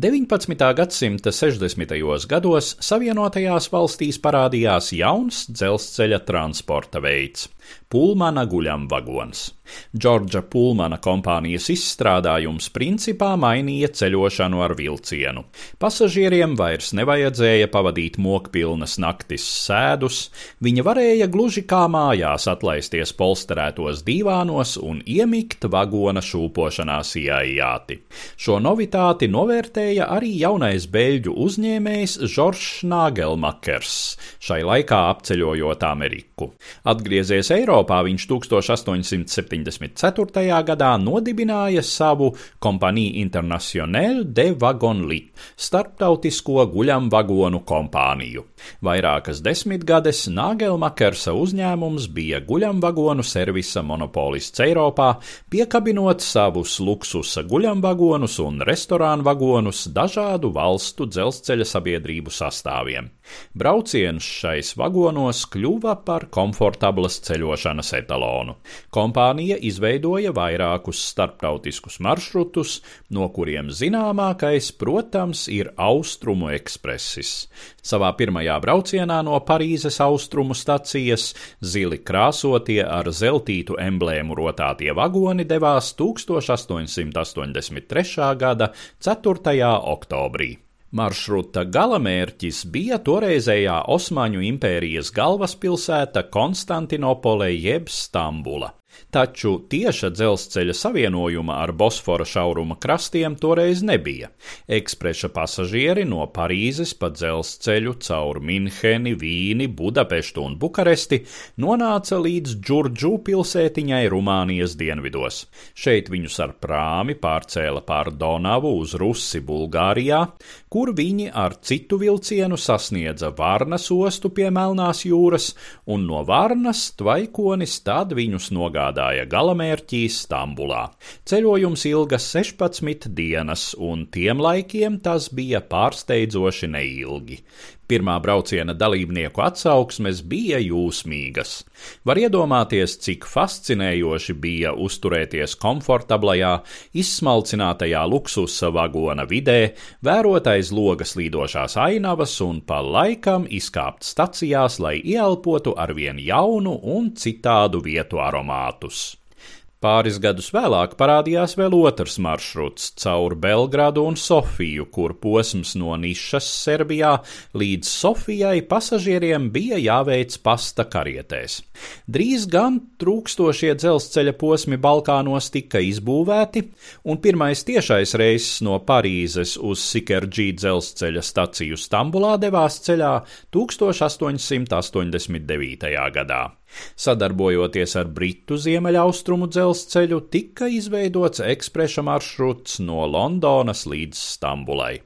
19. gadsimta 60. gados Savienotajās valstīs parādījās jauns dzelzceļa transporta veids - Pulmana guļamvagons. Džordža Pulmana kompānijas izstrādājums principā mainīja ceļošanu ar vilcienu. Pasažieriem vairs nevajadzēja pavadīt mokpilnas naktis sēdus, viņi varēja gluži kā mājās atlaisties polsterētos divānos un iemigt vagona šūpošanās iejāti. Šo novitāti novērtēja arī jaunais beļģu uzņēmējs Žoržs Nāgelmakers, šai laikā apceļojot Ameriku. Atgriezies Eiropā viņš 1870 1994. gadā nodibināja savu Compagnie Internationale de Wagonlit - starptautisko guļamvagonu kompāniju. Vairākas desmitgades Nāgelmakersa uzņēmums bija guļamvagonu servisa monopolists Eiropā, piekabinot savus luksusa guļamvagonus un restorānu vagonus dažādu valstu dzelzceļa sabiedrību sastāviem. Brauciens šais vagonos kļuva par komfortablas ceļošanas etalonu. Kompānija izveidoja vairākus starptautiskus maršrutus, no kuriem zināmākais, protams, ir Austrumu ekspresis. Savā pirmajā braucienā no Parīzes austrumu stacijas zili krāsotie ar zeltītu emblēmu rotātie vagoni devās 1883. gada 4. oktobrī. Maršruta galamērķis bija toreizējā Osmaņu impērijas galvaspilsēta Konstantinopole jeb Stambula. Taču tieša dzelzceļa savienojuma ar Bosfora šauruma krastiem toreiz nebija. Ekspresa pasažieri no Parīzes pa dzelzceļu caur Minheni, Vīni, Budapeštu un Bukaresti nonāca līdz Džurdžu pilsētiņai Rumānijas dienvidos. Šeit viņus ar prāmi pārcēla pār Donavu uz Rusi Bulgārijā, kur viņi ar citu vilcienu sasniedza Varnas ostu pie Melnās jūras, un no Varnas tvaikonis tad viņus nogādāja nogādāja galamērķī Stambulā. Ceļojums ilga 16 dienas, un tiem laikiem tas bija pārsteidzoši neilgi. Pirmā brauciena dalībnieku atsauksmes bija jūsmīgas. Var iedomāties, cik fascinējoši bija uzturēties komfortablajā, izsmalcinātajā luksusa vagona vidē, vērot aiz logas līdošās ainavas un pa laikam izkāpt stacijās, lai ieelpotu arvien jaunu un citādu vietu aromātus. Pāris gadus vēlāk parādījās vēl otrs maršruts caur Belgradu un Sofiju, kur posms no Nišas Serbijā līdz Sofijai pasažieriem bija jāveic pasta karietēs. Drīz gan trūkstošie dzelzceļa posmi Balkānos tika izbūvēti, un pirmais tiešais reiss no Parīzes uz Sikerģī dzelzceļa staciju Stambulā devās ceļā 1889. gadā. Sadarbojoties ar Britu ziemeļaustrumu dzelzceļu, tika izveidots ekspresa maršruts no Londonas līdz Stambulai.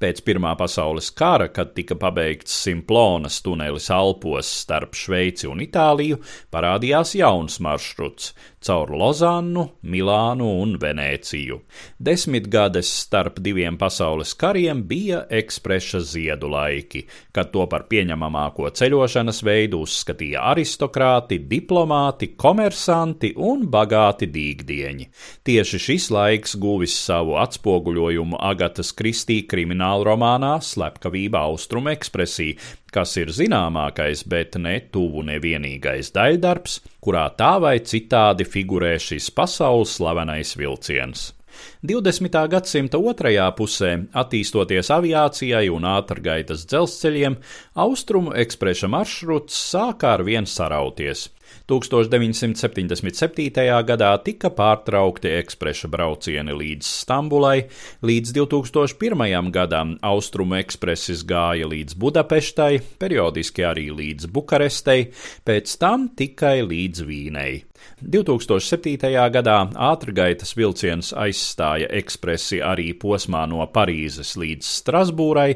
Pēc Pirmā pasaules kara, kad tika pabeigts Simplonas tunelis Alpos starp Šveici un Itāliju, parādījās jauns maršruts caur Lozannu, Milānu un Venēciju. Desmitgades starp diviem pasaules kariem bija ekspresa ziedu laiki, kad to par pieņemamāko ceļošanas veidu uzskatīja aristokrāti, diplomāti, komersanti un bagāti dīgdieņi. Tieši šis laiks guvis savu atspoguļojumu Agatas Kristī krimināla romānā Slepkavība Austrum ekspresī, kas ir zināmākais, bet ne tuvu nevienīgais daļdarbs, kurā tā vai citādi figurē šis pasaules slavenais vilciens. 20. gadsimta otrajā pusē, attīstoties aviācijai un ātrgaitas dzelzceļiem, austrumu ekspresa maršruts sāka ar vien sarauties. 1977. gadā tika pārtraukti ekspresa braucieni līdz Stambulai, līdz 2001. gadam austrumu ekspresis gāja līdz Budapeštai, periodiski arī līdz Bukarestei, pēc tam tikai līdz Vīnei. 2007. gadā ātrgaitas vilciens aizstāja ekspresi arī posmā no Parīzes līdz Strasbūrai,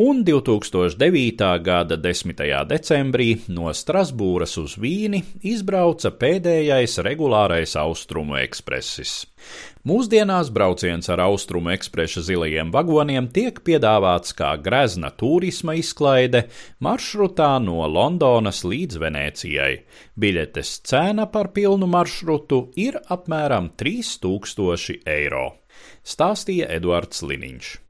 un 2009. gada 10. decembrī no Strasbūras uz Vīni izbrauca pēdējais regulārais austrumu ekspresis. Mūsdienās brauciens ar austrumu ekspresa zilajiem vagoniem tiek piedāvāts kā grezna turisma izklaide maršrutā no Londonas līdz Venēcijai. Biļetes cena par pilnu maršrutu ir apmēram 3000 eiro. Stāstīja Eduards Liniņš.